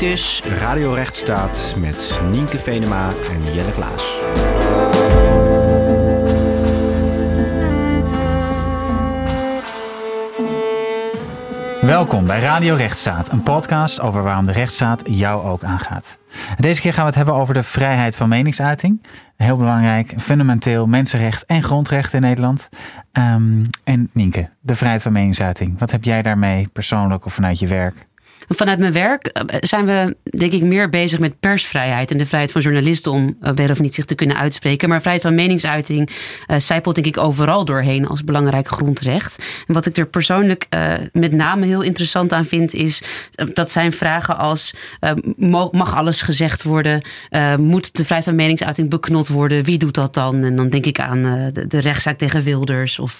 Dit is Radio Rechtsstaat met Nienke Venema en Jelle Klaas. Welkom bij Radio Rechtsstaat, een podcast over waarom de rechtsstaat jou ook aangaat. Deze keer gaan we het hebben over de vrijheid van meningsuiting. Heel belangrijk, fundamenteel mensenrecht en grondrecht in Nederland. Um, en Nienke, de vrijheid van meningsuiting. Wat heb jij daarmee persoonlijk of vanuit je werk? Vanuit mijn werk eh, zijn we, denk ik, meer bezig met persvrijheid en de vrijheid van journalisten om eh, wel of niet zich te kunnen uitspreken. Maar vrijheid van meningsuiting uh, zijpelt, denk ik, overal doorheen als belangrijk grondrecht. En wat ik er persoonlijk met name heel interessant aan vind, is dat zijn vragen als: mag alles gezegd worden? moet de vrijheid van meningsuiting beknot worden? Wie doet dat dan? En dan denk ik aan de, de rechtszaak tegen Wilders of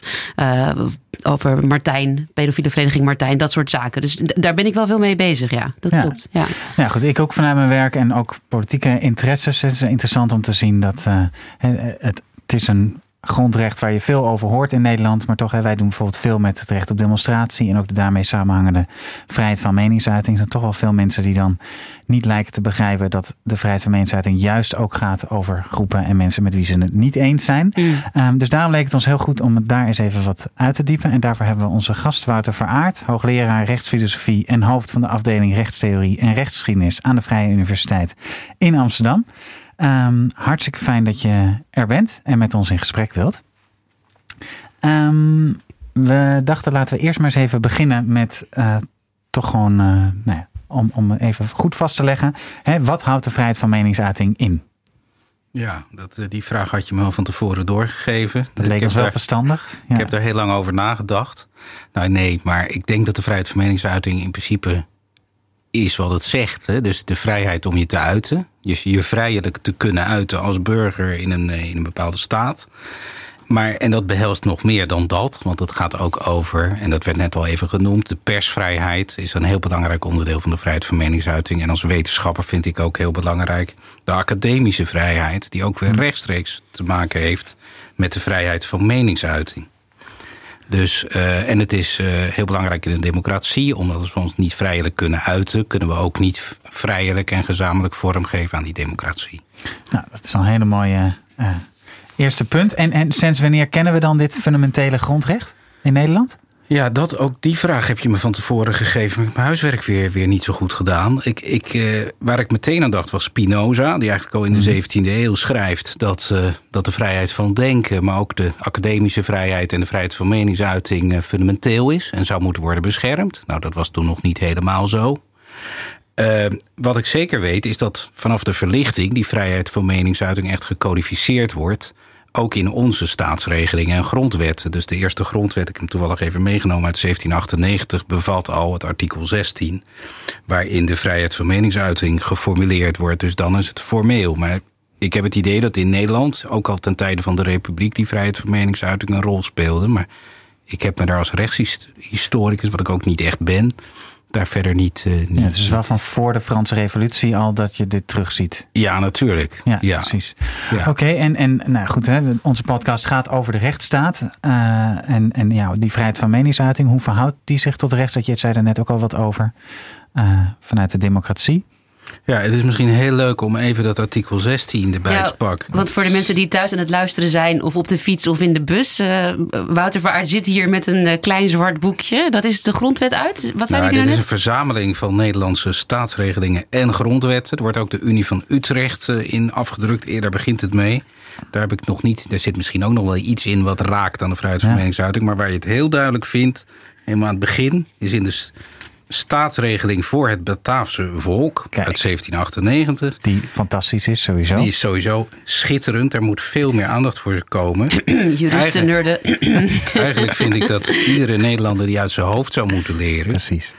over Martijn, pedofiele vereniging Martijn, dat soort zaken. Dus daar ben ik wel veel mee bezig, ja. Dat ja. klopt. Ja. ja, goed. Ik ook vanuit mijn werk en ook politieke interesses. Het is interessant om te zien dat uh, het, het is een grondrecht waar je veel over hoort in Nederland. Maar toch, hè, wij doen bijvoorbeeld veel met het recht op demonstratie en ook de daarmee samenhangende vrijheid van meningsuiting. Er zijn toch wel veel mensen die dan niet lijken te begrijpen dat de vrijheid van meningsuiting juist ook gaat over groepen en mensen met wie ze het niet eens zijn. Mm. Um, dus daarom leek het ons heel goed om het daar eens even wat uit te diepen. En daarvoor hebben we onze gast Wouter Veraard, hoogleraar rechtsfilosofie en hoofd van de afdeling rechtstheorie en rechtsgeschiedenis aan de Vrije Universiteit in Amsterdam. Um, hartstikke fijn dat je er bent en met ons in gesprek wilt. Um, we dachten laten we eerst maar eens even beginnen met uh, toch gewoon, uh, nou ja, om, om even goed vast te leggen. Hè, wat houdt de vrijheid van meningsuiting in? Ja, dat, die vraag had je me al van tevoren doorgegeven. Dat leek ons wel daar, verstandig. Ja. Ik heb daar heel lang over nagedacht. Nou nee, maar ik denk dat de vrijheid van meningsuiting in principe is wat het zegt. Hè? Dus de vrijheid om je te uiten. Dus je vrijelijk te kunnen uiten als burger in een, in een bepaalde staat. Maar, en dat behelst nog meer dan dat, want het gaat ook over, en dat werd net al even genoemd, de persvrijheid is een heel belangrijk onderdeel van de vrijheid van meningsuiting. En als wetenschapper vind ik ook heel belangrijk de academische vrijheid, die ook weer rechtstreeks te maken heeft met de vrijheid van meningsuiting. Dus, uh, en het is uh, heel belangrijk in een democratie, omdat we ons niet vrijelijk kunnen uiten, kunnen we ook niet vrijelijk en gezamenlijk vormgeven aan die democratie. Nou, dat is een hele mooie uh, eerste punt. En, en sinds wanneer kennen we dan dit fundamentele grondrecht in Nederland? Ja, dat, ook die vraag heb je me van tevoren gegeven. Ik heb mijn huiswerk weer, weer niet zo goed gedaan. Ik, ik, uh, waar ik meteen aan dacht was Spinoza, die eigenlijk al in de 17e eeuw schrijft dat, uh, dat de vrijheid van denken, maar ook de academische vrijheid en de vrijheid van meningsuiting uh, fundamenteel is en zou moeten worden beschermd. Nou, dat was toen nog niet helemaal zo. Uh, wat ik zeker weet is dat vanaf de verlichting die vrijheid van meningsuiting echt gecodificeerd wordt ook in onze staatsregelingen en grondwetten. Dus de eerste grondwet, ik heb hem toevallig even meegenomen uit 1798, bevat al het artikel 16, waarin de vrijheid van meningsuiting geformuleerd wordt. Dus dan is het formeel. Maar ik heb het idee dat in Nederland, ook al ten tijde van de Republiek, die vrijheid van meningsuiting een rol speelde. Maar ik heb me daar als rechtshistoricus, wat ik ook niet echt ben, daar verder niet. Uh, niet ja, het is wel van voor de Franse Revolutie al dat je dit terugziet. Ja, natuurlijk. Ja, ja. precies. Ja. Oké, okay, en, en nou goed, hè, onze podcast gaat over de rechtsstaat. Uh, en en ja, die vrijheid van meningsuiting. Hoe verhoudt die zich tot de rechtsstaat? Je zei er net ook al wat over. Uh, vanuit de democratie. Ja, het is misschien heel leuk om even dat artikel 16 erbij ja, te pakken. Want voor de mensen die thuis aan het luisteren zijn, of op de fiets of in de bus. Uh, Wouter Vaart zit hier met een uh, klein zwart boekje. Dat is de grondwet uit. Wat zijn nou, dit is een verzameling van Nederlandse staatsregelingen en grondwetten. Er wordt ook de Unie van Utrecht uh, in afgedrukt. Eerder begint het mee. Daar heb ik nog niet. Er zit misschien ook nog wel iets in wat raakt aan de vrijheid van ja. meningsuiting. Maar waar je het heel duidelijk vindt, helemaal aan het begin, is in de staatsregeling voor het Bataafse volk Kijk, uit 1798. Die fantastisch is sowieso. Die is sowieso schitterend. Er moet veel meer aandacht voor komen. Juristen, nerden. Eigenlijk vind ik dat iedere Nederlander die uit zijn hoofd zou moeten leren. Precies.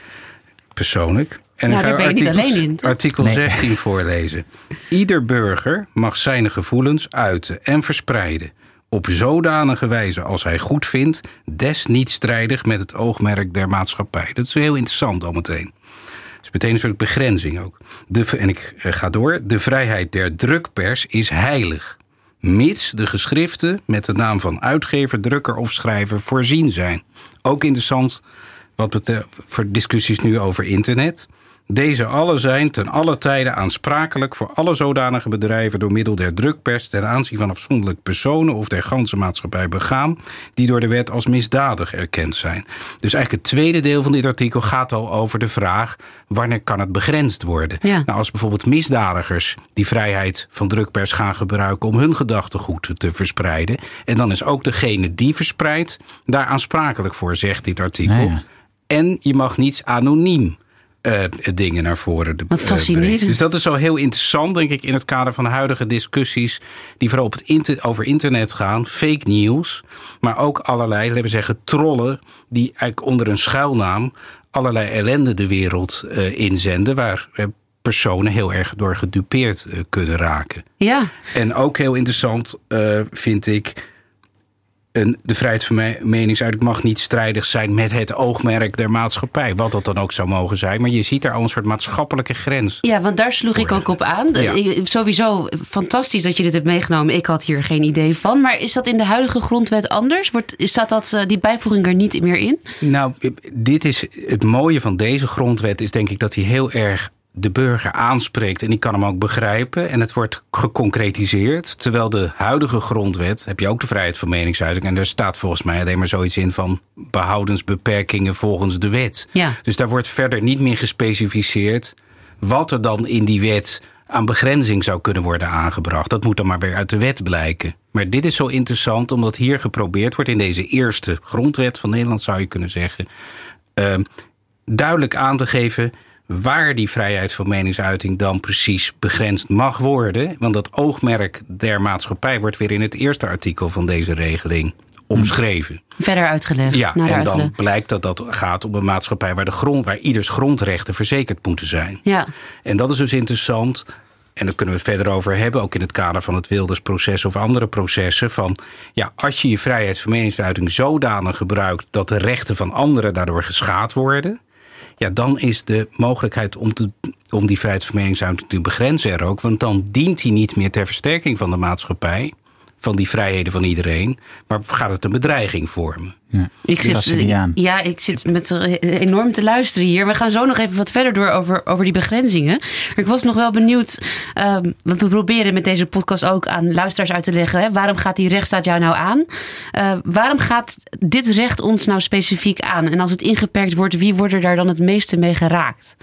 Persoonlijk. En nou, daar ben je niet alleen in. Artikel nee. 16 voorlezen. Ieder burger mag zijn gevoelens uiten en verspreiden op zodanige wijze als hij goed vindt, des niet strijdig met het oogmerk der maatschappij. Dat is heel interessant al meteen. Dus meteen een soort begrenzing ook. En ik ga door. De vrijheid der drukpers is heilig. Mits de geschriften met de naam van uitgever, drukker of schrijver voorzien zijn. Ook interessant wat voor discussies nu over internet. Deze alle zijn ten alle tijden aansprakelijk voor alle zodanige bedrijven door middel der drukpers ten aanzien van afzonderlijk personen of der ganse maatschappij begaan, die door de wet als misdadig erkend zijn. Dus eigenlijk het tweede deel van dit artikel gaat al over de vraag wanneer kan het begrensd worden. Ja. Nou, als bijvoorbeeld misdadigers die vrijheid van drukpers gaan gebruiken om hun gedachtegoed te verspreiden, en dan is ook degene die verspreidt daar aansprakelijk voor, zegt dit artikel. Ja. En je mag niet anoniem eh, dingen naar voren de- Wat eh, fascinerend. Dus dat is al heel interessant, denk ik, in het kader van de huidige discussies die vooral op het inter- over internet gaan. Fake news, maar ook allerlei, laten we zeggen, trollen die eigenlijk onder een schuilnaam allerlei ellende de wereld eh, inzenden, waar personen heel erg door gedupeerd kunnen raken. Ja, En ook heel interessant vind ik. Een, de vrijheid van me- meningsuiting mag niet strijdig zijn met het oogmerk der maatschappij. Wat dat dan ook zou mogen zijn. Maar je ziet daar al een soort maatschappelijke grens. ja, want daar sloeg ik ook op aan. Ja. Sowieso fantastisch dat je dit hebt meegenomen. Ik had hier geen idee van. Maar is dat in de huidige grondwet anders? Wordt, staat dat, eh, die bijvoeging er niet meer in? Nou, dit is het mooie van deze grondwet. Is denk ik dat hij heel erg de burger aanspreekt. En ik kan hem ook begrijpen. En het wordt geconcretiseerd. Terwijl de huidige grondwet. heb je ook de vrijheid van meningsuiting. En daar staat volgens mij alleen maar zoiets in van. behoudensbeperkingen volgens de wet. Ja. Dus daar wordt verder niet meer gespecificeerd. wat er dan in die wet aan begrenzing zou kunnen worden aangebracht. Dat moet dan maar weer uit de wet blijken. Maar dit is zo interessant omdat hier geprobeerd wordt in deze eerste grondwet van Nederland, zou je kunnen zeggen, eh, duidelijk aan te geven waar die vrijheid van meningsuiting dan precies begrensd mag worden. Want dat oogmerk der maatschappij wordt weer in het eerste artikel van deze regeling omschreven. Verder uitgelegd. Ja, en dan blijkt dat dat gaat om een maatschappij waar, de grond, waar ieders grondrechten verzekerd moeten zijn. Ja, En dat is dus interessant. En daar kunnen we het verder over hebben, ook in het kader van het Wildersproces of andere processen. Van ja, als je je vrijheid van meningsuiting zodanig gebruikt dat de rechten van anderen daardoor geschaad worden. Ja, dan is de mogelijkheid om, te, om die vrijheid van meningsuiting te begrenzen er ook. Want dan dient die niet meer ter versterking van de maatschappij, van die vrijheden van iedereen. Maar gaat het een bedreiging vormen. Ja. Ik zit niet aan. ja, ik zit met eh, enorm te luisteren hier. We gaan zo nog even wat verder door over, over die begrenzingen. Ik was nog wel benieuwd, ehm, want we proberen met deze podcast ook aan luisteraars uit te leggen. Hè, waarom gaat die rechtsstaat jou nou aan? Eh, waarom gaat dit recht ons nou specifiek aan? En als het ingeperkt wordt, wie wordt er daar dan het meeste mee geraakt?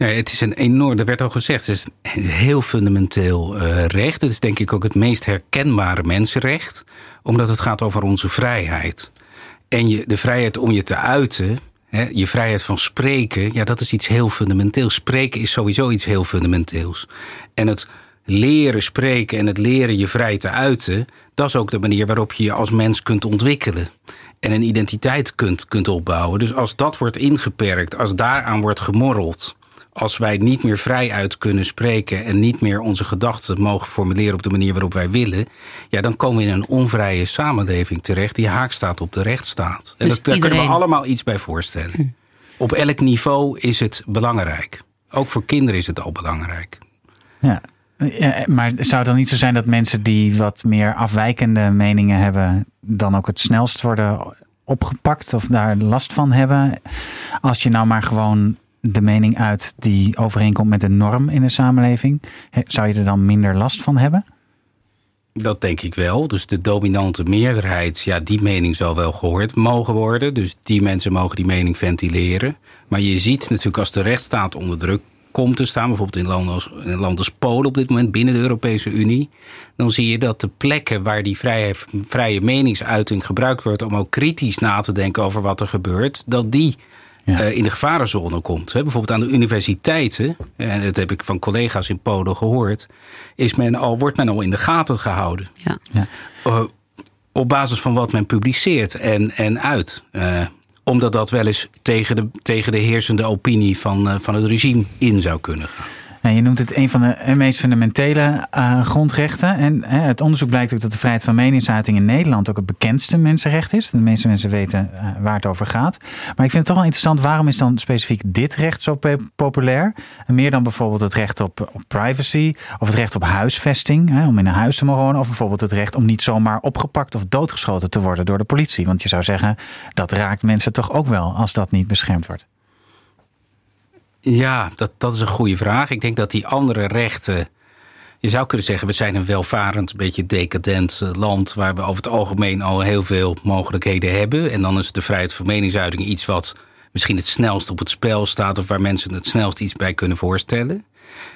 Nee, het is een enorm, er werd al gezegd, het is een heel fundamenteel eh, recht. Het is denk ik ook het meest herkenbare mensenrecht, omdat het gaat over onze vrijheid. En je, de vrijheid om je te uiten, hè, je vrijheid van spreken, ja, dat is iets heel fundamenteels. Spreken is sowieso iets heel fundamenteels. En het leren spreken en het leren je vrij te uiten, dat is ook de manier waarop je je als mens kunt ontwikkelen. En een identiteit kunt, kunt opbouwen. Dus als dat wordt ingeperkt, als daaraan wordt gemorreld als wij niet meer vrij uit kunnen spreken en niet meer onze gedachten mogen formuleren op de manier waarop wij willen, ja, dan komen we in een onvrije samenleving terecht die haak staat op de rechtsstaat. En Dus dat, daar kunnen we allemaal iets bij voorstellen. Op elk niveau is het belangrijk. Ook voor kinderen is het al belangrijk. Ja. Ja, maar zou het dan niet zo zijn dat mensen die wat meer afwijkende meningen hebben, dan ook het snelst worden opgepakt of daar last van hebben? Als je nou maar gewoon de mening uit die overeenkomt met de norm in de samenleving, zou je er dan minder last van hebben? Dat denk ik wel. Dus de dominante meerderheid, ja, die mening zal wel gehoord mogen worden. Dus die mensen mogen die mening ventileren. Maar je ziet natuurlijk als de rechtsstaat onder druk komt te staan, bijvoorbeeld in landen als, in een land als Polen op dit moment binnen de Europese Unie, dan zie je dat de plekken waar die vrije, vrije meningsuiting gebruikt wordt om ook kritisch na te denken over wat er gebeurt, dat die Ja. eh, in de gevarenzone komt. Hè. Bijvoorbeeld aan de universiteiten, en dat heb ik van collega's in Polen gehoord, is men al, wordt men al in de gaten gehouden. Ja. Eh, op basis van wat men publiceert en, en uit. Eh, omdat dat wel eens tegen de, tegen de heersende opinie van, eh, van het regime in zou kunnen gaan. Nou, je noemt het een van de eh, meest fundamentele eh, grondrechten. En het onderzoek blijkt ook dat de vrijheid van meningsuiting in Nederland ook het bekendste mensenrecht is. De meeste mensen weten eh, waar het over gaat. Maar ik vind het toch wel interessant, waarom is dan specifiek dit recht zo populair? En meer dan bijvoorbeeld het recht op, op privacy of het recht op huisvesting, om in een huis te mogen wonen. Of bijvoorbeeld het recht om niet zomaar opgepakt of doodgeschoten te worden door de politie. Want je zou zeggen, dat raakt mensen toch ook wel als dat niet beschermd wordt. Ja, dat, dat is een goede vraag. Ik denk dat die andere rechten. Je zou kunnen zeggen, we zijn een welvarend, een beetje decadent eh, land waar we over het algemeen al heel veel mogelijkheden hebben. En dan is de vrijheid van meningsuiting iets wat misschien het snelst op het spel staat of waar mensen het snelst iets bij kunnen voorstellen.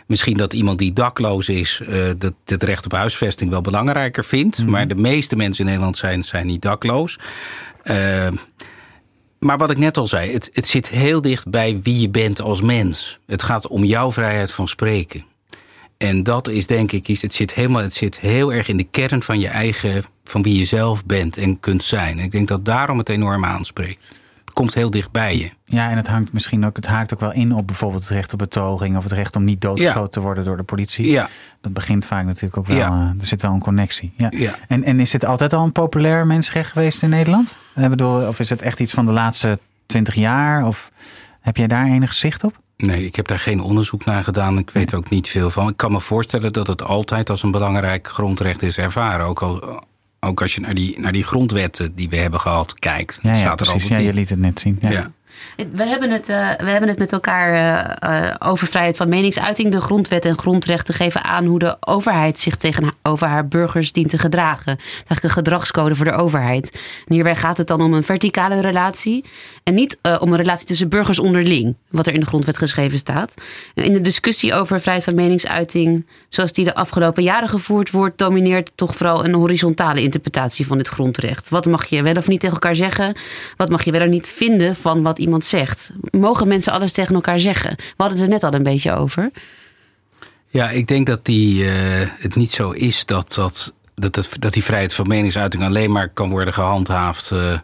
Misschien dat iemand die dakloos is, uh, dat het recht op huisvesting wel belangrijker vindt. Mhm. Maar de meeste mensen in Nederland zijn, zijn niet dakloos. Uh, maar wat ik net al zei, het, het zit heel dicht bij wie je bent als mens. Het gaat om jouw vrijheid van spreken. En dat is denk ik, het zit, helemaal, het zit heel erg in de kern van je eigen, van wie je zelf bent en kunt zijn. ik denk dat daarom het enorm aanspreekt komt heel dicht bij je. Ja, en het hangt misschien ook, het haakt ook wel in op bijvoorbeeld het recht op betoging of het recht om niet doodgeschoten te worden door de politie. Ja. Dat begint vaak natuurlijk ook wel. Ja. Uh, er zit wel een connectie. Ja. ja. En, en is dit altijd al een populair mensenrecht geweest in Nederland? Ik bedoel, of is het echt iets van de laatste twintig jaar? Of heb jij daar enig zicht op? Nee, ik heb daar geen onderzoek naar gedaan. Ik weet er ook niet veel van. Ik kan me voorstellen dat het altijd als een belangrijk grondrecht is ervaren. Ook al ook als je naar die, naar die grondwetten die we hebben gehad kijkt. Ja, ja precies. Ja, je liet het net zien. ja. We hebben het, uh, we hebben het met elkaar uh, over vrijheid van meningsuiting. De grondwet en grondrechten geven aan hoe de overheid zich tegenover haar burgers dient te gedragen. Het is eigenlijk een gedragscode voor de overheid. Hierbij gaat het dan om een verticale relatie. En niet om een relatie tussen burgers onderling, wat er in de grondwet geschreven staat. In de discussie over vrijheid van meningsuiting, zoals die de afgelopen jaren gevoerd wordt, domineert toch vooral een horizontale interpretatie van dit grondrecht. Wat mag je wel of niet tegen elkaar zeggen? Wat mag je wel of niet vinden van wat iemand zegt. Mogen mensen alles tegen elkaar zeggen? We hadden het er net al een beetje over. Ja, ik denk dat die, uh, het niet zo is dat, dat, dat, dat die vrijheid van meningsuiting alleen maar kan worden gehandhaafd. Uh,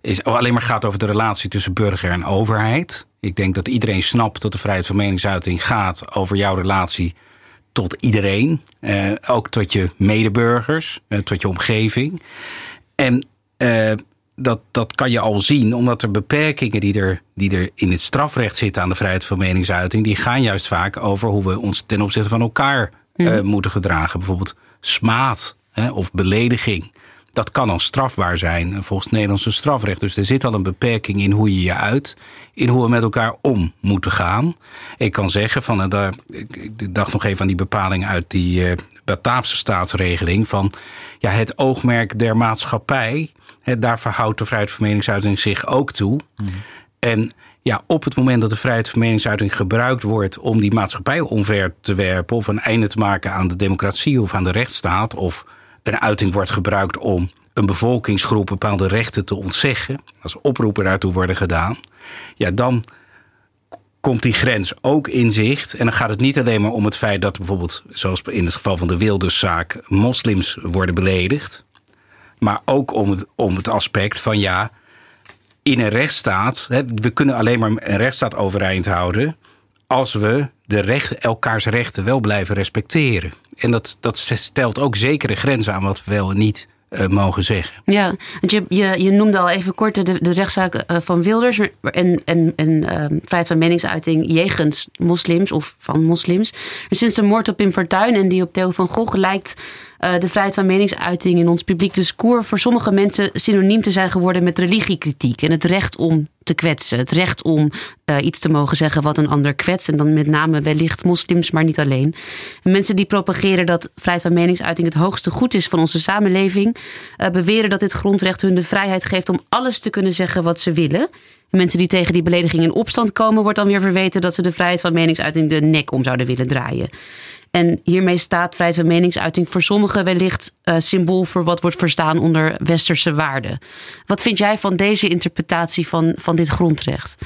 is, alleen maar gaat over de relatie tussen burger en overheid. Ik denk dat iedereen snapt dat de vrijheid van meningsuiting gaat over jouw relatie tot iedereen. Uh, ook tot je medeburgers, tot je omgeving. En dat, dat kan je al zien, omdat er beperkingen die er, die er in het strafrecht zitten aan de vrijheid van meningsuiting, die gaan juist vaak over hoe we ons ten opzichte van elkaar uh, moeten gedragen. Bijvoorbeeld smaad hè, of belediging. Dat kan al strafbaar zijn volgens het Nederlandse strafrecht. Dus er zit al een beperking in hoe je je uit, in hoe we met elkaar om moeten gaan. Ik kan zeggen, van, uh, daar, ik dacht nog even aan die bepaling uit die uh, Bataafse staatsregeling, van ja, het oogmerk der maatschappij daar verhoudt de vrijheid van meningsuiting zich ook toe. En ja, op het moment dat de vrijheid van meningsuiting gebruikt wordt om die maatschappij omver te werpen of een einde te maken aan de democratie of aan de rechtsstaat, of een uiting wordt gebruikt om een bevolkingsgroep bepaalde rechten te ontzeggen, als oproepen daartoe worden gedaan, ja, dan komt die grens ook in zicht. En dan gaat het niet alleen maar om het feit dat bijvoorbeeld, zoals in het geval van de Wilderszaak, moslims worden beledigd. Maar ook om het, om het aspect van ja, in een rechtsstaat, we kunnen alleen maar een rechtsstaat overeind houden als we de recht, elkaars rechten wel blijven respecteren. En dat, dat stelt ook zekere grenzen aan wat we wel en niet uh, mogen zeggen. Ja, want je, je, je noemde al even kort de, de rechtszaak uh, van Wilders en, en, en uh, vrijheid van meningsuiting jegens moslims of van moslims. En sinds de moord op Pim Fortuyn en die op Theo van Gogh lijkt uh, de vrijheid van meningsuiting in ons publiek discours voor sommige mensen synoniem te zijn geworden met religiekritiek en het recht om te kwetsen. Het recht om uh, iets te mogen zeggen wat een ander kwetst. En dan met name wellicht moslims, maar niet alleen. En mensen die propageren dat vrijheid van meningsuiting het hoogste goed is van onze samenleving, uh, beweren dat dit grondrecht hun de vrijheid geeft om alles te kunnen zeggen wat ze willen. En mensen die tegen die belediging in opstand komen, wordt dan weer verweten dat ze de vrijheid van meningsuiting de nek om zouden willen draaien. En hiermee staat vrijheid van meningsuiting voor sommigen wellicht uh, symbool voor wat wordt verstaan onder westerse waarden. Wat vind jij van deze interpretatie van, van dit grondrecht?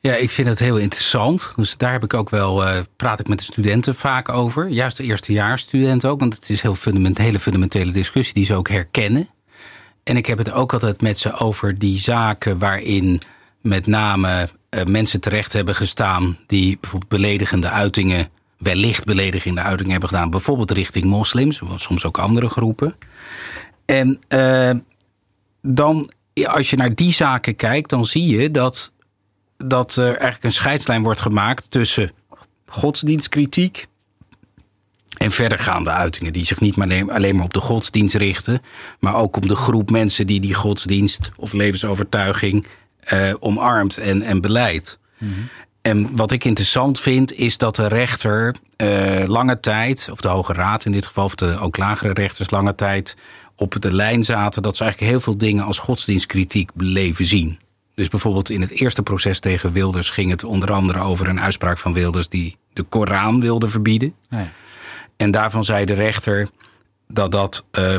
Ja, ik vind het heel interessant. Dus daar heb ik ook wel, uh, praat ik met de studenten vaak over. Juist de eerstejaarsstudenten ook, want het is heel fundament, hele fundamentele discussie die ze ook herkennen. En ik heb het ook altijd met ze over die zaken waarin met name uh, mensen terecht hebben gestaan die bijvoorbeeld beledigende uitingen wellicht beledigende uiting hebben gedaan. Bijvoorbeeld richting moslims, soms ook andere groepen. En uh, dan, als je naar die zaken kijkt, dan zie je dat, dat er eigenlijk een scheidslijn wordt gemaakt tussen godsdienstkritiek en verdergaande uitingen die zich niet maar alleen maar op de godsdienst richten, maar ook om de groep mensen die die godsdienst of levensovertuiging uh, omarmt en, en beleidt. Mm en wat ik interessant vind, is dat de rechter uh, lange tijd, of de Hoge Raad in dit geval, of de ook lagere rechters lange tijd op de lijn zaten dat ze eigenlijk heel veel dingen als godsdienstkritiek bleven zien. Dus bijvoorbeeld in het eerste proces tegen Wilders ging het onder andere over een uitspraak van Wilders die de Koran wilde verbieden. Nee. En daarvan zei de rechter dat dat uh,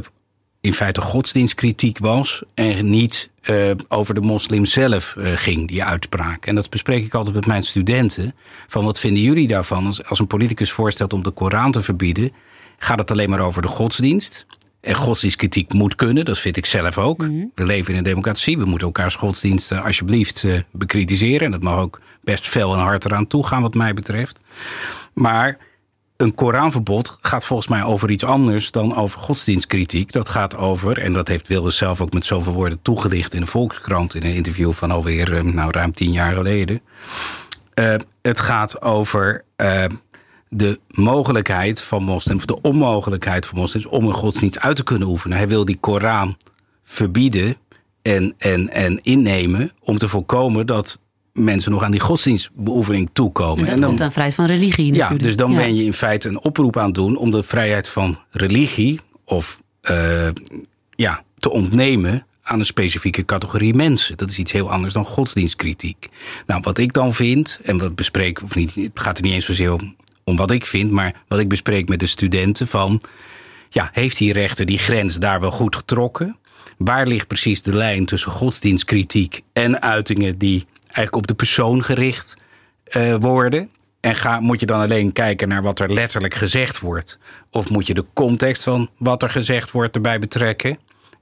in feite godsdienstkritiek was en niet uh, over de moslim zelf uh, ging, die uitspraak. En dat bespreek ik altijd met mijn studenten. Van wat vinden jullie daarvan als, als een politicus voorstelt om de Koran te verbieden? Gaat het alleen maar over de godsdienst? En godsdienstkritiek moet kunnen, dat vind ik zelf ook. Mhm. We leven in een democratie, we moeten elkaars godsdiensten alsjeblieft uh, bekritiseren. En dat mag ook best fel en hard eraan toe gaan wat mij betreft. Maar een Koranverbod gaat volgens mij over iets anders dan over godsdienstkritiek. Dat gaat over, en dat heeft Wilders zelf ook met zoveel woorden toegelicht in de Volkskrant in een interview van alweer eh, nou, ruim tien jaar geleden. Uh, het gaat over uh, de mogelijkheid van moslims, of de onmogelijkheid van moslims om een godsdienst uit te kunnen oefenen. Hij wil die Koran verbieden en, en, en innemen om te voorkomen dat mensen nog aan die godsdienstbeoefening toekomen. En dat en dan, komt aan vrijheid van religie natuurlijk. Ja, dus dan ben je in feite een oproep aan het doen om de vrijheid van religie of uh, ja, te ontnemen aan een specifieke categorie mensen. Dat is iets heel anders dan godsdienstkritiek. Nou, wat ik dan vind, en wat bespreek, of niet, het gaat er niet eens zozeer om, om wat ik vind, maar wat ik bespreek met de studenten van, ja, heeft die rechter die grens daar wel goed getrokken? Waar ligt precies de lijn tussen godsdienstkritiek en uitingen die eigenlijk op de persoon gericht uh, worden. En ga, moet je dan alleen kijken naar wat er letterlijk gezegd wordt? Of moet je de context van wat er gezegd wordt erbij betrekken?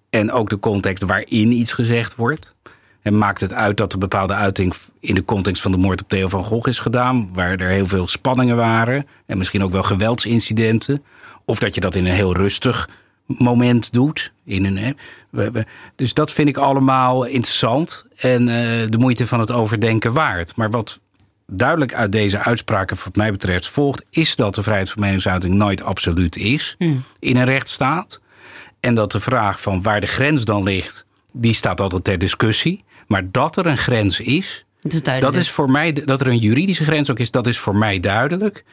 En ook de context waarin iets gezegd wordt? En maakt het uit dat een bepaalde uiting in de context van de moord op Theo van Gogh is gedaan, waar er heel veel spanningen waren en misschien ook wel geweldsincidenten? Of dat je dat in een heel rustig moment doet. In een, hè. dus dat vind ik allemaal interessant en uh, de moeite van het overdenken waard. Maar wat duidelijk uit deze uitspraken, wat mij betreft, volgt, is dat de vrijheid van meningsuiting nooit absoluut is hmm. in een rechtsstaat. En dat de vraag van waar de grens dan ligt, die staat altijd ter discussie. Maar dat er een grens is, dat is voor mij, dat er een juridische grens ook is, dat is voor mij duidelijk.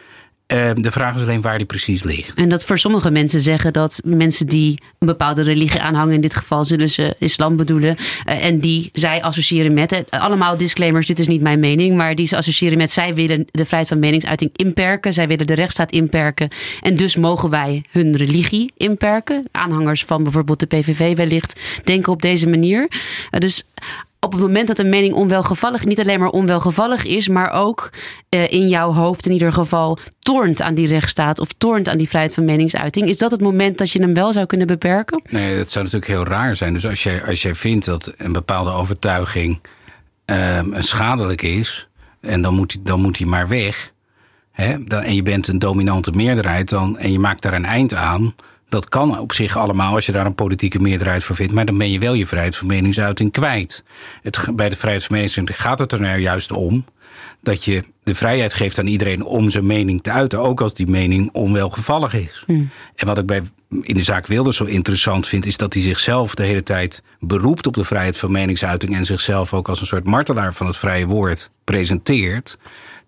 Ehm, de vraag is alleen waar die precies ligt. En dat voor sommige mensen zeggen dat mensen die een bepaalde religie aanhangen, in dit geval zullen ze islam bedoelen, eh, en die zij associëren met, het, allemaal disclaimers, dit is niet mijn mening, maar die ze associëren met zij willen de vrijheid van meningsuiting inperken, zij willen de rechtsstaat inperken en dus mogen wij hun religie inperken. Aanhangers van bijvoorbeeld de PVV wellicht denken op deze manier. Uh, dus op het moment dat een mening onwelgevallig, niet alleen maar onwelgevallig is, maar ook uh, in jouw hoofd in ieder geval toornt aan die rechtsstaat of toornt aan die vrijheid van meningsuiting, is dat het moment dat je hem wel zou kunnen beperken? Nee, dat zou natuurlijk heel raar zijn. Dus als jij, als jij vindt dat een bepaalde overtuiging uh, schadelijk is, en dan moet, dan moet hij maar weg. Hè, en je bent een dominante meerderheid dan, en je maakt daar een eind aan dat kan op zich allemaal als je daar een politieke meerderheid voor vindt. Maar dan ben je wel je vrijheid van meningsuiting kwijt. Het, bij de vrijheid van meningsuiting gaat het er nou juist om dat je de vrijheid geeft aan iedereen om zijn mening te uiten, ook als die mening onwelgevallig is. Hmm. En wat ik bij, in de zaak Wilders zo interessant vind, is dat hij zichzelf de hele tijd beroept op de vrijheid van meningsuiting en zichzelf ook als een soort martelaar van het vrije woord presenteert.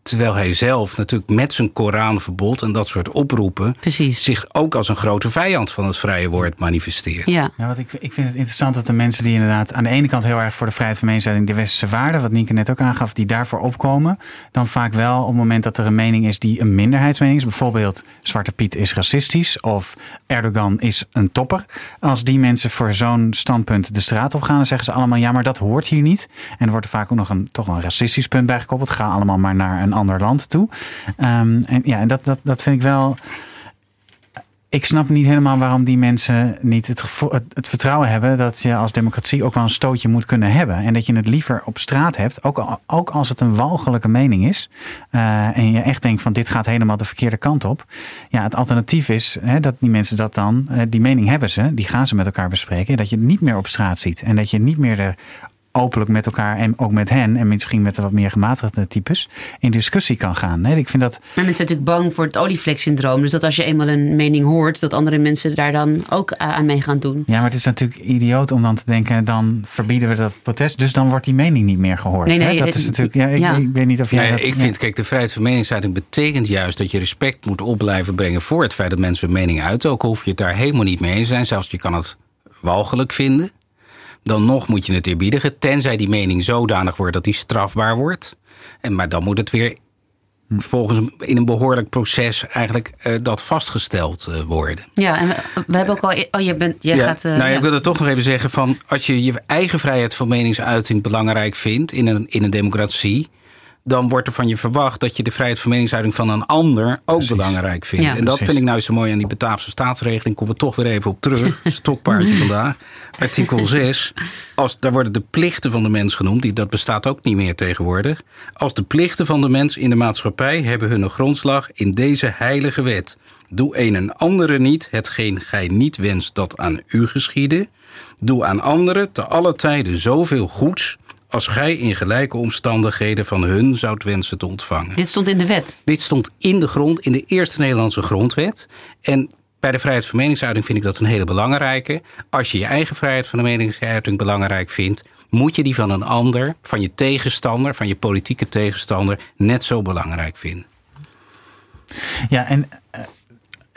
Terwijl hij zelf natuurlijk met zijn Koranverbod en dat soort oproepen Precies. zich ook als een grote vijand van het vrije woord manifesteert. Ja, ja wat ik, ik vind het interessant dat de mensen die inderdaad aan de ene kant heel erg voor de vrijheid van meningsuiting, de westerse waarden, wat Nienke net ook aangaf, die daarvoor opkomen, dan vaak wel op het moment dat er een mening is die een minderheidsmening is, bijvoorbeeld Zwarte Piet is racistisch of Erdogan is een topper. Als die mensen voor zo'n standpunt de straat op gaan, dan zeggen ze allemaal ja, maar dat hoort hier niet. En er wordt er vaak ook nog een toch een racistisch punt bij gekoppeld. Ga allemaal maar naar een een ander land toe. Um, en ja, dat, dat, dat vind ik wel. Ik snap niet helemaal waarom die mensen niet het, het, vertrouwen hebben dat je als democratie ook wel een stootje moet kunnen hebben. En dat je het liever op straat hebt, ook, ook als het een walgelijke mening is. Uh, en je echt denkt van dit gaat helemaal de verkeerde kant op. Ja, het alternatief is hè, dat die mensen dat dan, uh, die mening hebben ze, die gaan ze met elkaar bespreken. Dat je het niet meer op straat ziet en dat je niet meer er openlijk met elkaar en ook met hen en misschien met de wat meer gematigde types in discussie kan gaan. Nee, ik vind dat. Maar mensen zijn natuurlijk bang voor het olievlek-syndroom. Dus dat als je eenmaal een mening hoort, dat andere mensen daar dan ook aan mee gaan doen. Ja, maar het is natuurlijk idioot om dan te denken, dan verbieden we dat protest. Dus dan wordt die mening niet meer gehoord. Nee, nee, dat het, is natuurlijk. Ja, ik, ja. ik, weet niet of jij. Dat, ik vind, kijk, de vrijheid van meningsuiting betekent juist dat je respect moet op blijven brengen voor het feit dat mensen hun mening uiten. Ook hoef je het daar helemaal niet mee eens te zijn. Zelfs je kan het walgelijk vinden. Dan nog moet je het eerbiedigen, tenzij die mening zodanig wordt dat die strafbaar wordt. En, maar dan moet het weer volgens in een behoorlijk proces eigenlijk uh, dat vastgesteld uh, worden. Ja, en we, we, hebben ook al. Oh, je bent. Jij ja, gaat. Uh, nou, ja. ik wil er toch nog even zeggen van als je je eigen vrijheid van meningsuiting belangrijk vindt in een, in een democratie. Dan wordt er van je verwacht dat je de vrijheid van meningsuiting van een ander ook precies. belangrijk vindt. Ja, en dat precies. vind ik nou zo mooi aan die Bataafse staatsregeling. Komen we toch weer even op terug. Stokpaardje vandaag. Artikel 6. Als, daar worden de plichten van de mens genoemd. Die, dat bestaat ook niet meer tegenwoordig. Als de plichten van de mens in de maatschappij hebben hun grondslag in deze heilige wet. Doe een en andere niet hetgeen gij niet wenst dat aan u geschiede. Doe aan anderen te alle tijden zoveel goeds als gij in gelijke omstandigheden van hun zoudt wensen te ontvangen. Dit stond in de wet. Dit stond in de grond, in de eerste Nederlandse grondwet. En bij de vrijheid van meningsuiting vind ik dat een hele belangrijke. Als je je eigen vrijheid van de meningsuiting belangrijk vindt, moet je die van een ander, van je tegenstander, van je politieke tegenstander, net zo belangrijk vinden. Ja, en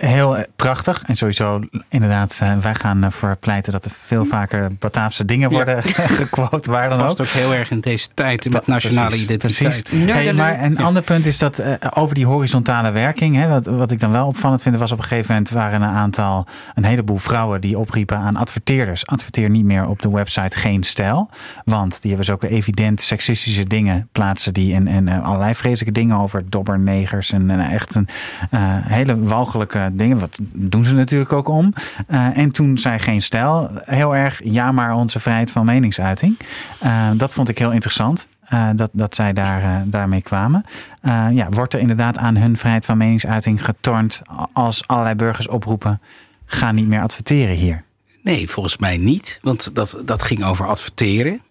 heel prachtig. En sowieso, inderdaad, uh, wij gaan ervoor pleiten dat er veel vaker Bataafse dingen worden ja. gequote. Waar dan Past ook. ook heel erg in deze tijd met nationale precies, identiteit. Precies. Hey, maar een ander punt is dat uh, over die horizontale werking. Hè, wat, wat ik dan wel opvallend vind, was op een gegeven moment waren een aantal, een heleboel vrouwen die opriepen aan adverteerders. Adverteer niet meer op de website geen stijl. Want die hebben zulke evident seksistische dingen plaatsen die en, en allerlei vreselijke dingen over dobbernegers en, en echt een uh, hele walgelijke dingen. Wat doen ze natuurlijk ook om. Uh, en toen zei geen stijl heel erg ja maar onze vrijheid van meningsuiting. Uh, dat vond ik heel interessant. Uh, dat, dat zij daar, daarmee kwamen. Ja, wordt er inderdaad aan hun vrijheid van meningsuiting getornd als allerlei burgers oproepen: ga niet meer adverteren hier? Nee, volgens mij niet. Want dat, dat ging over adverteren.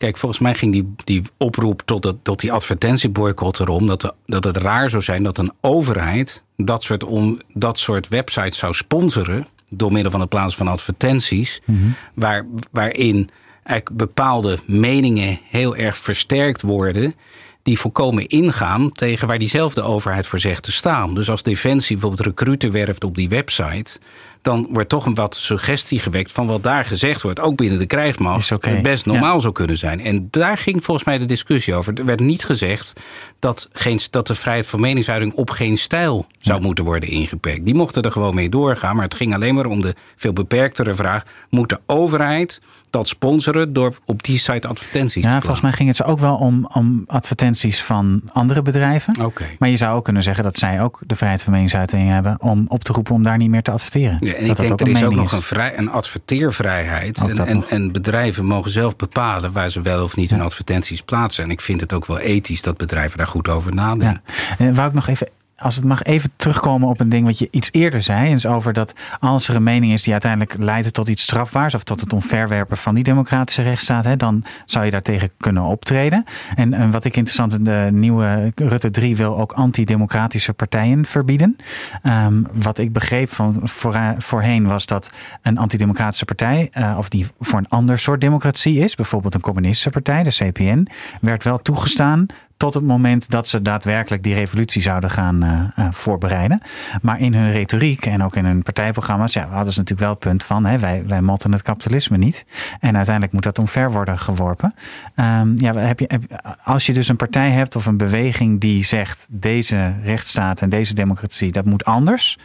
Kijk, volgens mij ging die, die oproep tot, het, tot die advertentieboycott erom dat, de, dat het raar zou zijn dat een overheid dat soort, om, dat soort websites zou sponsoren door middel van het plaatsen van advertenties, mm-hmm. waar, waarin eigenlijk bepaalde meningen heel erg versterkt worden die volkomen ingaan tegen waar diezelfde overheid voor zegt te staan. Dus als Defensie bijvoorbeeld recruten werft op die website, dan wordt toch een wat suggestie gewekt van wat daar gezegd wordt, ook binnen de krijgsmacht, okay. best normaal ja. zou kunnen zijn. En daar ging volgens mij de discussie over. Er werd niet gezegd dat, geen, dat de vrijheid van meningsuiting op geen stijl zou ja. moeten worden ingeperkt. Die mochten er gewoon mee doorgaan, maar het ging alleen maar om de veel beperktere vraag: moet de overheid dat sponsoren door op die site advertenties ja, te volgens mij ging het ze ook wel om, om advertenties van andere bedrijven. Okay. Maar je zou ook kunnen zeggen dat zij ook de vrijheid van meningsuiting hebben om op te roepen om daar niet meer te adverteren. Ja, en dat ik denk dat er is ook is. nog een, vrij, een adverteervrijheid. En, en, en, bedrijven mogen zelf bepalen waar ze wel of niet ja. hun advertenties plaatsen. En ik vind het ook wel ethisch dat bedrijven daar goed over nadenken. Ja. En wou ik nog even als het mag even terugkomen op een ding wat je iets eerder zei. Is over dat als er een mening is die uiteindelijk leidt tot iets strafbaars. Of tot het onverwerpen van die democratische rechtsstaat. Hè, dan zou je daartegen kunnen optreden. En, wat ik interessant in de nieuwe Rutte 3 wil ook antidemocratische partijen verbieden. Um, wat ik begreep van voor, voorheen was dat een antidemocratische partij. Uh, of die voor een ander soort democratie is. Bijvoorbeeld een communistische partij, de CPN. Werd wel toegestaan tot het moment dat ze daadwerkelijk die revolutie zouden gaan uh, uh, voorbereiden. Maar in hun retoriek en ook in hun partijprogramma's ja, hadden ze natuurlijk wel het punt van hè, wij, wij motten het kapitalisme niet. En uiteindelijk moet dat omver worden geworpen. Um, ja, heb je, als je dus een partij hebt of een beweging die zegt deze rechtsstaat en deze democratie, dat moet anders.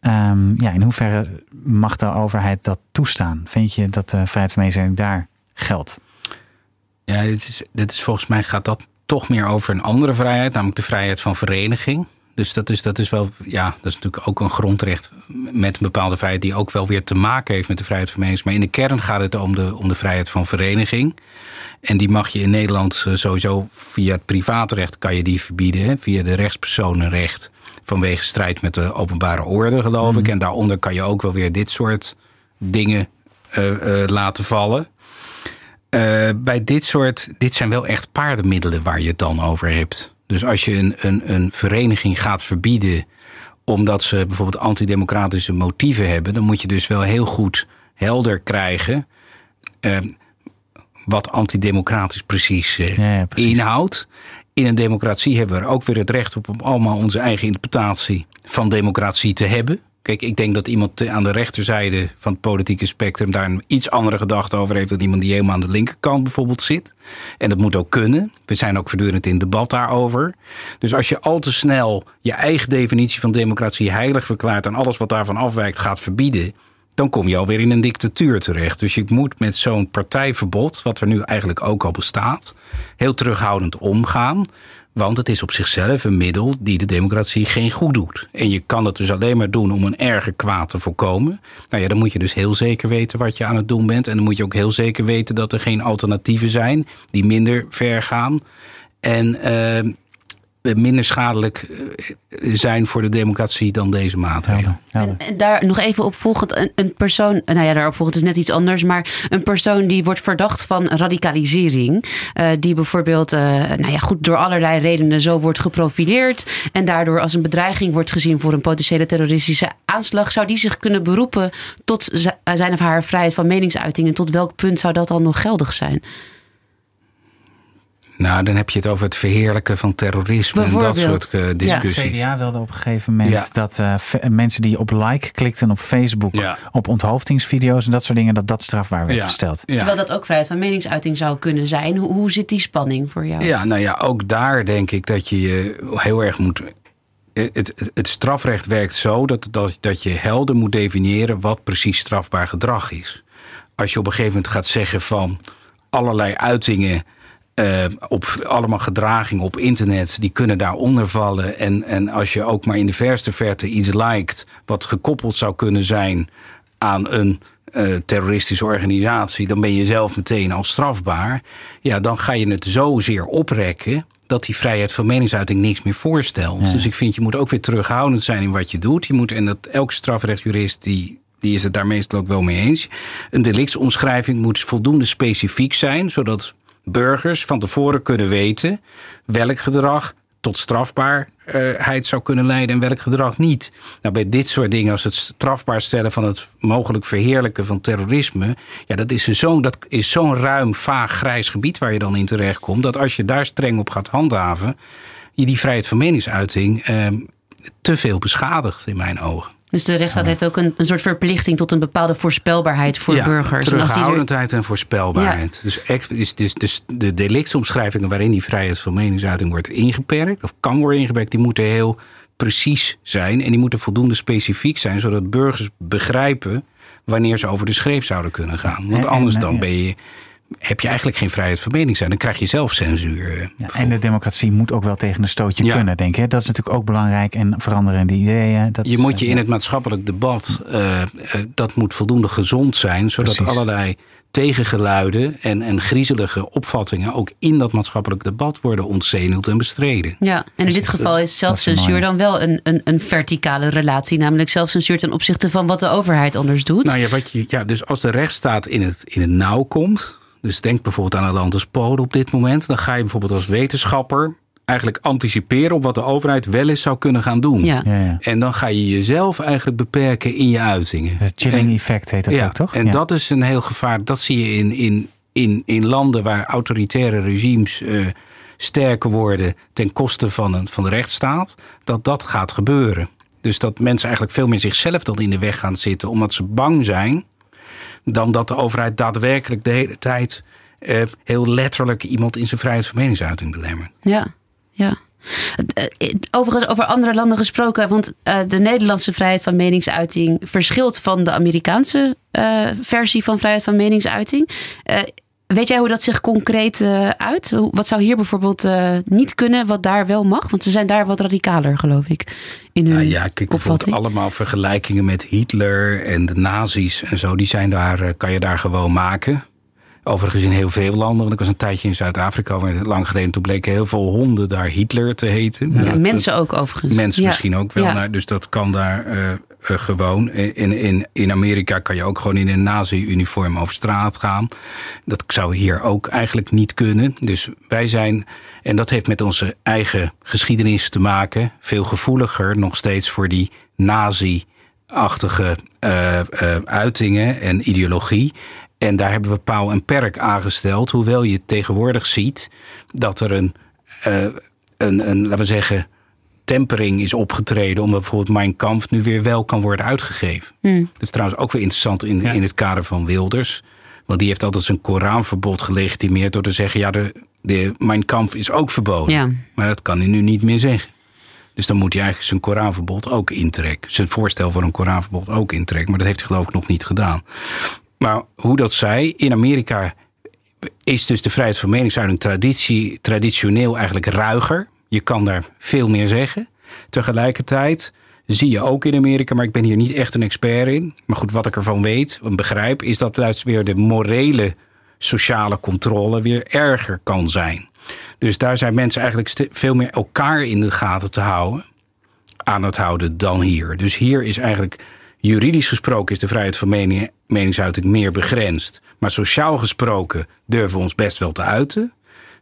Um, ja, in hoeverre mag de overheid dat toestaan? Vind je dat de vrijheid van meningsuiting daar geldt? Ja, is, dit is volgens mij gaat dat toch meer over een andere vrijheid, namelijk de vrijheid van vereniging. Dus dat is, dat is wel, ja, dat is natuurlijk ook een grondrecht met een bepaalde vrijheid die ook wel weer te maken heeft met de vrijheid van meningsuiting. Maar in de kern gaat het om de, om de vrijheid van vereniging. En die mag je in Nederland sowieso via het privaatrecht kan je die verbieden, hè, via de rechtspersonenrecht vanwege strijd met de openbare orde, geloof mm. ik. En daaronder kan je ook wel weer dit soort dingen uh, uh, laten vallen. Uh, bij dit soort, dit zijn wel echt paardenmiddelen waar je het dan over hebt. Dus als je een, een, een vereniging gaat verbieden omdat ze bijvoorbeeld antidemocratische motieven hebben, dan moet je dus wel heel goed helder krijgen uh, wat antidemocratisch precies, uh, ja, precies, inhoudt. In een democratie hebben we er ook weer het recht op om allemaal onze eigen interpretatie van democratie te hebben. Kijk, ik denk dat iemand aan de rechterzijde van het politieke spectrum daar een iets andere gedachte over heeft dan iemand die helemaal aan de linkerkant bijvoorbeeld zit. En dat moet ook kunnen. We zijn ook voortdurend in debat daarover. Dus als je al te snel je eigen definitie van democratie heilig verklaart en alles wat daarvan afwijkt gaat verbieden, dan kom je alweer in een dictatuur terecht. Dus je moet met zo'n partijverbod, wat er nu eigenlijk ook al bestaat, heel terughoudend omgaan. Want het is op zichzelf een middel die de democratie geen goed doet. En je kan het dus alleen maar doen om een erger kwaad te voorkomen. Nou ja, dan moet je dus heel zeker weten wat je aan het doen bent. En dan moet je ook heel zeker weten dat er geen alternatieven zijn die minder ver gaan. En uh, minder schadelijk eh, zijn voor de democratie dan deze maatregelen. En, en, daar nog even op volgend, een, een, persoon, nou ja, daarop volgend is net iets anders, maar een persoon die wordt verdacht van radicalisering, uh, die bijvoorbeeld, uh, nou ja, goed door allerlei redenen zo wordt geprofileerd en daardoor als een bedreiging wordt gezien voor een potentiële terroristische aanslag, zou die zich kunnen beroepen tot zijn of haar vrijheid van meningsuiting en tot welk punt zou dat dan nog geldig zijn? Nou, dan heb je het over het verheerlijken van terrorisme en dat soort uh, discussies. Ja. CDA wilde op een gegeven moment dat uh, mensen die op like klikten op Facebook op onthoofdingsvideo's en dat soort dingen, dat dat strafbaar werd gesteld. Terwijl dat ook vrijheid van meningsuiting zou kunnen zijn. Hoe, hoe zit die spanning voor jou? Ja, nou ja, ook daar denk ik dat je je heel erg moet het, het, het, strafrecht werkt zo dat, dat, dat je helder moet definiëren wat precies strafbaar gedrag is. Als je op een gegeven moment gaat zeggen van allerlei uitingen uh, op allemaal gedragingen op internet, die kunnen daaronder vallen. En, en als je ook maar in de verste verte iets liked, wat gekoppeld zou kunnen zijn aan een uh, terroristische organisatie, dan ben je zelf meteen al strafbaar. Ja, dan ga je het zozeer oprekken dat die vrijheid van meningsuiting niks meer voorstelt. Dus ik vind je moet ook weer terughoudend zijn in wat je doet. Je moet, en dat elke strafrechtjurist die die is het daar meestal ook wel mee eens. Een delictsomschrijving moet voldoende specifiek zijn, zodat burgers van tevoren kunnen weten welk gedrag tot strafbaarheid zou kunnen leiden en welk gedrag niet. Nou, bij dit soort dingen, als het strafbaar stellen van het mogelijk verheerlijken van terrorisme, ja, dat is zo'n zo'n ruim, vaag, grijs gebied waar je dan in terecht komt, dat als je daar streng op gaat handhaven, je die vrijheid van meningsuiting eh, te veel beschadigt in mijn ogen. Dus de rechtsstaat heeft ook een, een soort verplichting tot een bepaalde voorspelbaarheid voor ja, burgers. Terughoudendheid en voorspelbaarheid. Dus, dus, dus, dus de delictsomschrijvingen waarin die vrijheid van meningsuiting wordt ingeperkt, of kan worden ingeperkt, die moeten heel precies zijn en die moeten voldoende specifiek zijn, zodat burgers begrijpen wanneer ze over de schreef zouden kunnen gaan. Want anders dan ben je heb je eigenlijk geen vrijheid van mening zijn. Dan krijg je zelf censuur. Eh, ja, en de democratie moet ook wel tegen een stootje kunnen, denk ik. Dat is natuurlijk ook belangrijk en veranderende ideeën. Dat je moet je in het maatschappelijk debat, uh, dat moet voldoende gezond zijn, zodat allerlei tegengeluiden en, en griezelige opvattingen ook in dat maatschappelijk debat worden ontzenuwd en bestreden. Ja, en in dus dit geval is zelfcensuur dan wel een, een, een verticale relatie, namelijk zelfcensuur ten opzichte van wat de overheid anders doet. Nou ja, wat je, ja dus als de rechtsstaat in het, in het nauw komt, dus denk bijvoorbeeld aan een land als Polen op dit moment. Dan ga je bijvoorbeeld als wetenschapper eigenlijk anticiperen op wat de overheid wel eens zou kunnen gaan doen. Ja. Ja, ja. En dan ga je jezelf eigenlijk beperken in je uitingen. Het chilling effect heet dat ook, toch? En dat is een heel gevaar. Dat zie je in, in, in, in landen waar autoritaire regimes uh, sterker worden ten koste van, een, van de rechtsstaat. Dat dat gaat gebeuren. Dus dat mensen eigenlijk veel meer zichzelf dan in de weg gaan zitten, omdat ze bang zijn dan dat de overheid daadwerkelijk de hele tijd uh, heel letterlijk iemand in zijn vrijheid van meningsuiting belemmert. Ja, ja. Eh, overigens, over andere landen gesproken, want uh, de Nederlandse vrijheid van meningsuiting verschilt van de Amerikaanse versie van vrijheid van meningsuiting. Weet jij hoe dat zich concreet uh, uit? Wat zou hier bijvoorbeeld uh, niet kunnen, wat daar wel mag? Want ze zijn daar wat radicaler, geloof ik. In hun nou ja, kijk, bijvoorbeeld allemaal vergelijkingen met Hitler en de nazi's en zo. Die zijn daar, uh, kan je daar gewoon maken. Overigens in heel veel landen. Want ik was een tijdje in Zuid-Afrika, lang geleden. Toen bleken heel veel honden daar Hitler te heten. Ja, mensen ook overigens. Mensen misschien ook wel. Nou, dus dat kan daar gewoon. In, in, in Amerika kan je ook gewoon in een nazi-uniform over straat gaan. Dat zou hier ook eigenlijk niet kunnen. Dus wij zijn, en dat heeft met onze eigen geschiedenis te maken, veel gevoeliger nog steeds voor die nazi-achtige uh, uitingen en ideologie. En daar hebben we paal en perk aangesteld. Hoewel je tegenwoordig ziet dat er een, een, een laten we zeggen, tempering is opgetreden. Omdat bijvoorbeeld Mein Kampf nu weer wel kan worden uitgegeven. Hmm. Dat is trouwens ook weer interessant in, in het kader van Wilders. Want die heeft altijd zijn Koranverbod gelegitimeerd door te zeggen: ja, de, de Mein Kampf is ook verboden. Ja. Maar dat kan hij nu niet meer zeggen. Dus dan moet hij eigenlijk zijn Koranverbod ook intrekken. Zijn voorstel voor een Koranverbod ook intrekken. Maar dat heeft hij geloof ik nog niet gedaan. Maar hoe dat zij, in Amerika is dus de vrijheid van meningsuiting traditie, traditioneel eigenlijk ruiger. Je kan daar veel meer zeggen. Tegelijkertijd zie je ook in Amerika, maar ik ben hier niet echt een expert in. Maar goed, wat ik ervan weet en begrijp, is dat juist weer de morele sociale controle weer erger kan zijn. Dus daar zijn mensen eigenlijk veel meer elkaar in de gaten te houden, aan het houden dan hier. Dus hier is eigenlijk juridisch gesproken is de vrijheid van mening, meningsuiting meer begrensd. Maar sociaal gesproken durven we ons best wel te uiten.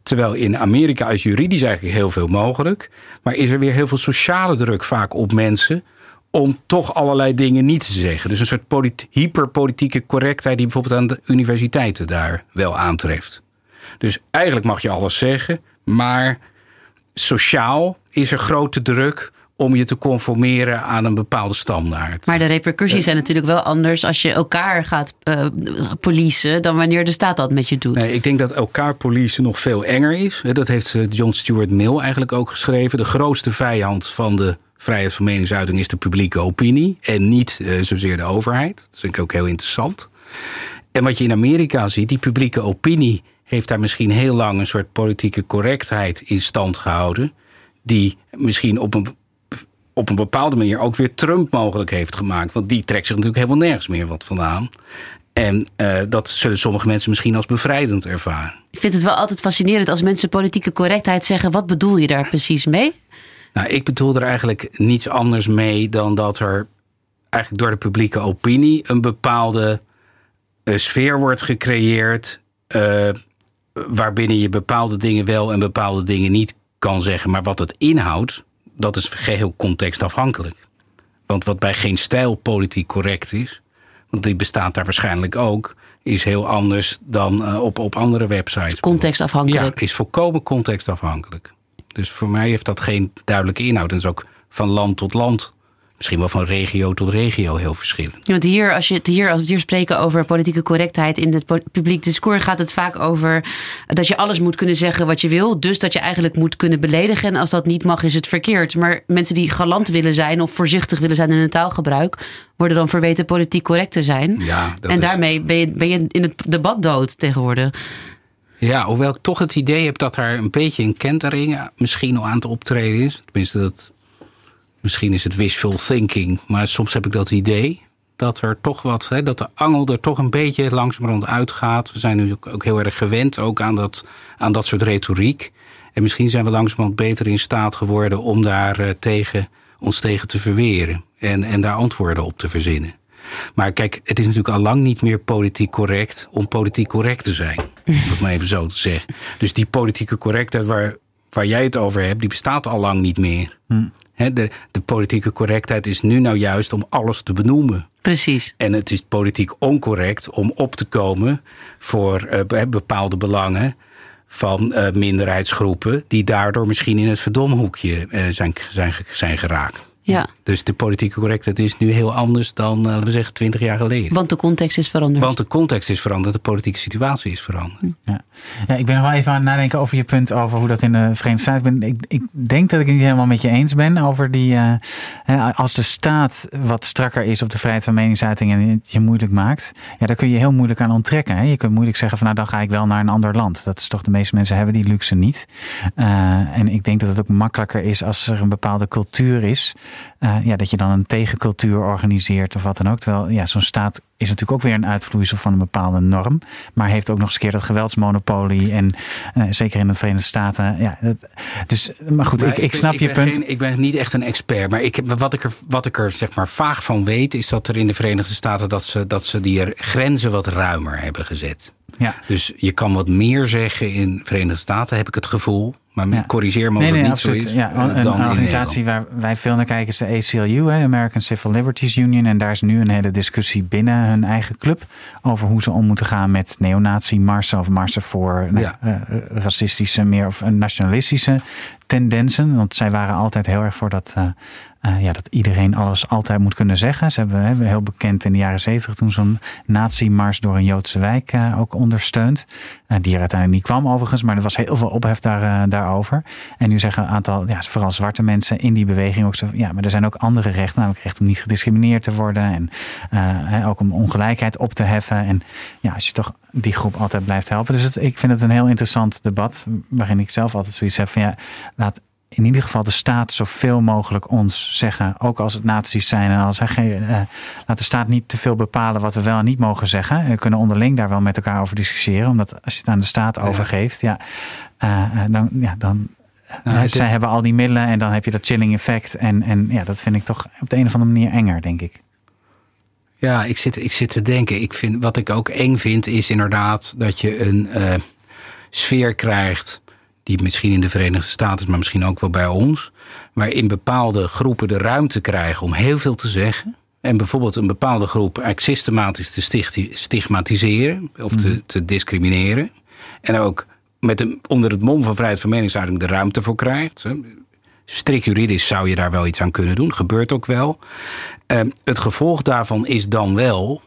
Terwijl in Amerika is juridisch eigenlijk heel veel mogelijk. Maar is er weer heel veel sociale druk vaak op mensen om toch allerlei dingen niet te zeggen. Dus een soort hyperpolitieke correctheid die bijvoorbeeld aan de universiteiten daar wel aantreft. Dus eigenlijk mag je alles zeggen, maar sociaal is er grote druk om je te conformeren aan een bepaalde standaard. Maar de repercussies zijn natuurlijk wel anders als je elkaar gaat uh, policen dan wanneer de staat dat met je doet. Nee, ik denk dat elkaar policen nog veel enger is. Dat heeft eh, John Stuart Mill eigenlijk ook geschreven. De grootste vijand van de vrijheid van meningsuiting is de publieke opinie en niet uh, zozeer de overheid. Dat vind ik ook heel interessant. En wat je in Amerika ziet, die publieke opinie heeft daar misschien heel lang een soort politieke correctheid in stand gehouden. Die misschien op een op een bepaalde manier ook weer Trump mogelijk heeft gemaakt. Want die trekt zich natuurlijk helemaal nergens meer wat vandaan. En uh, dat zullen sommige mensen misschien als bevrijdend ervaren. Ik vind het wel altijd fascinerend als mensen politieke correctheid zeggen. Wat bedoel je daar precies mee? Nou, ik bedoel er eigenlijk niets anders mee dan dat er eigenlijk door de publieke opinie een bepaalde uh, sfeer wordt gecreëerd. Uh, waarbinnen je bepaalde dingen wel en bepaalde dingen niet kan zeggen. Maar wat het inhoudt, dat is geheel contextafhankelijk. Want wat bij geen stijl politiek correct is, want die bestaat daar waarschijnlijk ook, is heel anders dan uh, op, op andere websites. Contextafhankelijk. Ja, is volkomen contextafhankelijk. Dus voor mij heeft dat geen duidelijke inhoud. En is ook van land tot land misschien wel van regio tot regio heel verschillend. Ja, want hier, als, je het hier, als we het hier spreken over politieke correctheid in het publiek discours, gaat het vaak over dat je alles moet kunnen zeggen wat je wil. Dus dat je eigenlijk moet kunnen beledigen. En als dat niet mag, is het verkeerd. Maar mensen die galant willen zijn of voorzichtig willen zijn in hun taalgebruik, worden dan verweten politiek correct te zijn. Ja, dat en daarmee ben je, ben je in het debat dood tegenwoordig. Ja, hoewel ik toch het idee heb dat daar een beetje een kentering misschien al aan het optreden is. Tenminste, dat Misschien is het wishful thinking, maar soms heb ik dat idee dat er toch wat, hè, dat de angel er toch een beetje langzamerhand uitgaat. We zijn nu ook heel erg gewend ook aan dat, aan dat soort retoriek. En misschien zijn we langzamerhand beter in staat geworden om daar uh, tegen, ons tegen te verweren en, en daar antwoorden op te verzinnen. Maar kijk, het is natuurlijk al lang niet meer politiek correct om politiek correct te zijn. Om het maar even zo te zeggen. Dus die politieke correctheid waar, waar jij het over hebt, die bestaat al lang niet meer. Hm. De, de, politieke correctheid is nu nou juist om alles te benoemen. Precies. En het is politiek oncorrect om op te komen voor uh, bepaalde belangen van uh, minderheidsgroepen, die daardoor misschien in het verdomhoekje uh, zijn, zijn, zijn geraakt. Ja. Dus de politieke correctheid is nu heel anders dan, laten we zeggen, twintig jaar geleden. Want de context is veranderd. Want de context is veranderd, de politieke situatie is veranderd. Ja, ja ik ben nog wel even aan het nadenken over je punt over hoe dat in de Verenigde Staten ben. Ik, ik denk dat ik het niet helemaal met je eens ben over die. Uh, als de staat wat strakker is op de vrijheid van meningsuiting en het je moeilijk maakt, ja, daar kun je heel moeilijk aan onttrekken. Hè? Je kunt moeilijk zeggen van nou dan ga ik wel naar een ander land. Dat is toch de meeste mensen hebben die luxe niet. Uh, en ik denk dat het ook makkelijker is als er een bepaalde cultuur is. Ja, dat je dan een tegencultuur organiseert of wat dan ook. Terwijl ja, zo'n staat is natuurlijk ook weer een uitvloeisel van een bepaalde norm. Maar heeft ook nog eens een keer dat geweldsmonopolie. En zeker in de Verenigde Staten. Ja, dus, maar goed, ik, ik, snap je punt. ik ben niet echt een expert. Maar ik heb, wat, ik er, wat ik er zeg maar vaag van weet, is dat er in de Verenigde Staten dat ze, dat ze die grenzen wat ruimer hebben gezet. Ja. Dus je kan wat meer zeggen in de Verenigde Staten, heb ik het gevoel. Maar corrigeer me als het niet absoluut. zo is. Ja, een, een organisatie waar wij veel naar kijken is de ACLU, hè, American Civil Liberties Union. En daar is nu een hele discussie binnen hun eigen club over hoe ze om moeten gaan met neonazi-marsen of marsen voor nou, uh, racistische, meer of nationalistische tendensen. Want zij waren altijd heel erg voor dat uh, uh, ja, dat iedereen alles altijd moet kunnen zeggen. Ze hebben, hebben heel bekend in de jaren zeventig toen zo'n nazi-mars door een Joodse wijk uh, ook ondersteund. Uh, die er uiteindelijk niet kwam overigens, maar er was heel veel ophef daar, daarover. En nu zeggen een aantal, ja, vooral zwarte mensen in die beweging ook zo, ja, maar er zijn ook andere rechten, namelijk recht om niet gediscrimineerd te worden en ook om ongelijkheid op te heffen. En ja, als je toch die groep altijd blijft helpen. Dus ik vind het een heel interessant debat, waarin ik zelf altijd zoiets heb van ja, laat in ieder geval de staat zoveel mogelijk ons zeggen, ook als het nazi's zijn en als hij geen, uh, laat de staat niet te veel bepalen wat we wel en niet mogen zeggen. We kunnen onderling daar wel met elkaar over discussiëren, omdat als je het aan de staat overgeeft, ja, uh, dan, ja, dan nou, zij hebben al die middelen en dan heb je dat chilling effect en, en ja, dat vind ik toch op de een of andere manier enger, denk ik. Ja, ik zit, ik zit te denken. Ik vind, wat ik ook eng vind, is inderdaad dat je een sfeer krijgt die misschien in de Verenigde Staten, maar misschien ook wel bij ons, waarin bepaalde groepen de ruimte krijgen om heel veel te zeggen. En bijvoorbeeld een bepaalde groep eigenlijk systematisch te stigmatiseren of te, mhm. te discrimineren. En ook met een, onder het mom van vrijheid van meningsuiting de ruimte voor krijgt. Strikt juridisch zou je daar wel iets aan kunnen doen, gebeurt ook wel. Uh, het gevolg daarvan is dan wel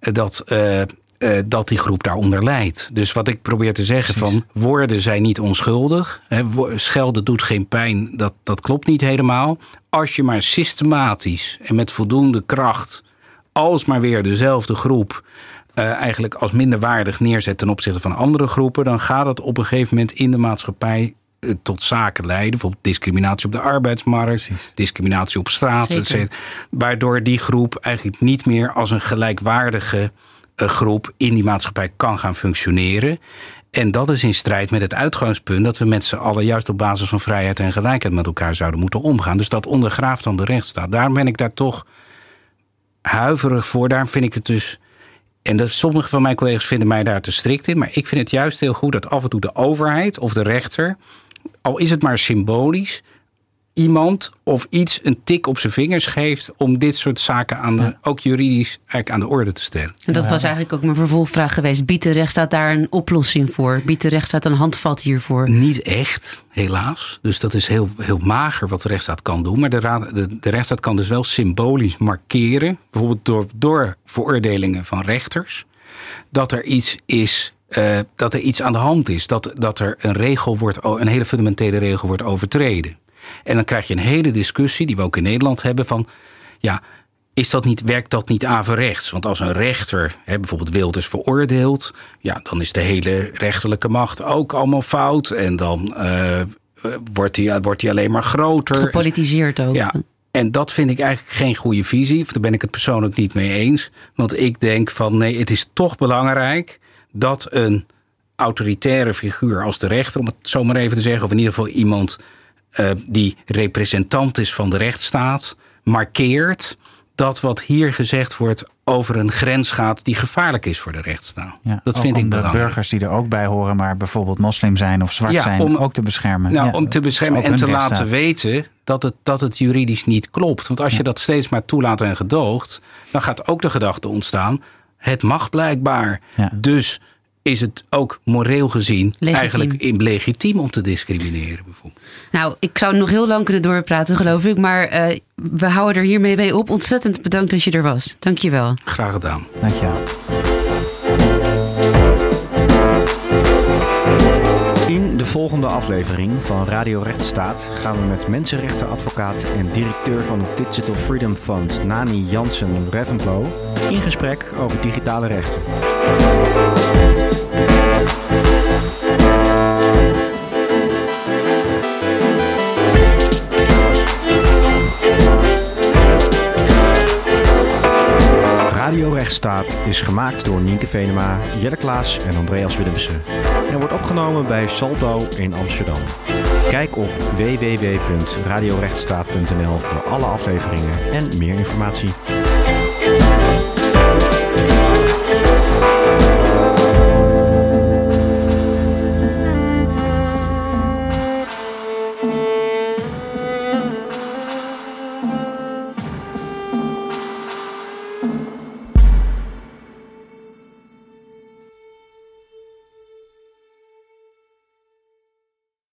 dat uh, uh, dat die groep daaronder leidt. Dus wat ik probeer te zeggen van woorden zijn niet onschuldig. Hè, schelden doet geen pijn, dat, dat klopt niet helemaal. Als je maar systematisch en met voldoende kracht alsmaar weer dezelfde groep uh, eigenlijk als minderwaardig neerzet ten opzichte van andere groepen, dan gaat het op een gegeven moment in de maatschappij uh, tot zaken leiden. Bijvoorbeeld discriminatie op de arbeidsmarkt, Precies. discriminatie op straat, etc. Waardoor die groep eigenlijk niet meer als een gelijkwaardige groep in die maatschappij kan gaan functioneren. En dat is in strijd met het uitgangspunt dat we met z'n allen juist op basis van vrijheid en gelijkheid met elkaar zouden moeten omgaan. Dus dat ondergraaft dan de rechtsstaat. Daarom ben ik daar toch huiverig voor. Daarom vind ik het dus. En dat, sommige van mijn collega's vinden mij daar te strikt in. Maar ik vind het juist heel goed dat af en toe de overheid of de rechter, al is het maar symbolisch, iemand of iets een tik op zijn vingers geeft om dit soort zaken aan de, ook juridisch eigenlijk aan de orde te stellen. En dat was eigenlijk ook mijn vervolgvraag geweest. Biedt de rechtsstaat daar een oplossing voor? Biedt de rechtsstaat een handvat hiervoor? Niet echt, helaas. Dus dat is heel, heel mager wat de rechtsstaat kan doen. Maar de, raad, de, de rechtsstaat kan dus wel symbolisch markeren, bijvoorbeeld door, door veroordelingen van rechters, dat er iets is uh, dat er iets aan de hand is. Dat, dat er een regel wordt, een hele fundamentele regel wordt overtreden. En dan krijg je een hele discussie, die we ook in Nederland hebben, van ja, is dat niet, werkt dat niet averechts? Want als een rechter hè, bijvoorbeeld Wilders veroordeelt, ja, dan is de hele rechterlijke macht ook allemaal fout. En dan uh, wordt die, wordt die alleen maar groter. Gepolitiseerd ook. Ja. En dat vind ik eigenlijk geen goede visie. Daar ben ik het persoonlijk niet mee eens. Want ik denk van nee, het is toch belangrijk dat een autoritaire figuur als de rechter, om het zo maar even te zeggen, of in ieder geval iemand uh, die representant is van de rechtsstaat, markeert dat wat hier gezegd wordt over een grens gaat die gevaarlijk is voor de rechtsstaat. Ja, dat vind ik belangrijk. de burgers die er ook bij horen, maar bijvoorbeeld moslim zijn of zwart zijn, om, ook te beschermen. Nou, om te beschermen en te laten weten dat het, dat het juridisch niet klopt. Want als je dat steeds maar toelaat en gedoogt, dan gaat ook de gedachte ontstaan: het mag blijkbaar. Dus is het ook moreel gezien eigenlijk legitiem om te discrimineren. Bijvoorbeeld. Nou, ik zou nog heel lang kunnen doorpraten, geloof ik. Maar uh, we houden er hiermee mee op. Ontzettend bedankt dat je er was. Dank je wel. Graag gedaan. Dank je wel. In de volgende aflevering van Radio Rechtsstaat gaan we met mensenrechtenadvocaat en directeur van het Digital Freedom Fund, Nani Jansen Revenplo, in gesprek over digitale rechten. Rechtsstaat is gemaakt door Nienke Venema, Jelle Klaas en Andreas Willemsen. En wordt opgenomen bij Salto in Amsterdam. Kijk op www.radiorechtsstaat.nl voor alle afleveringen en meer informatie.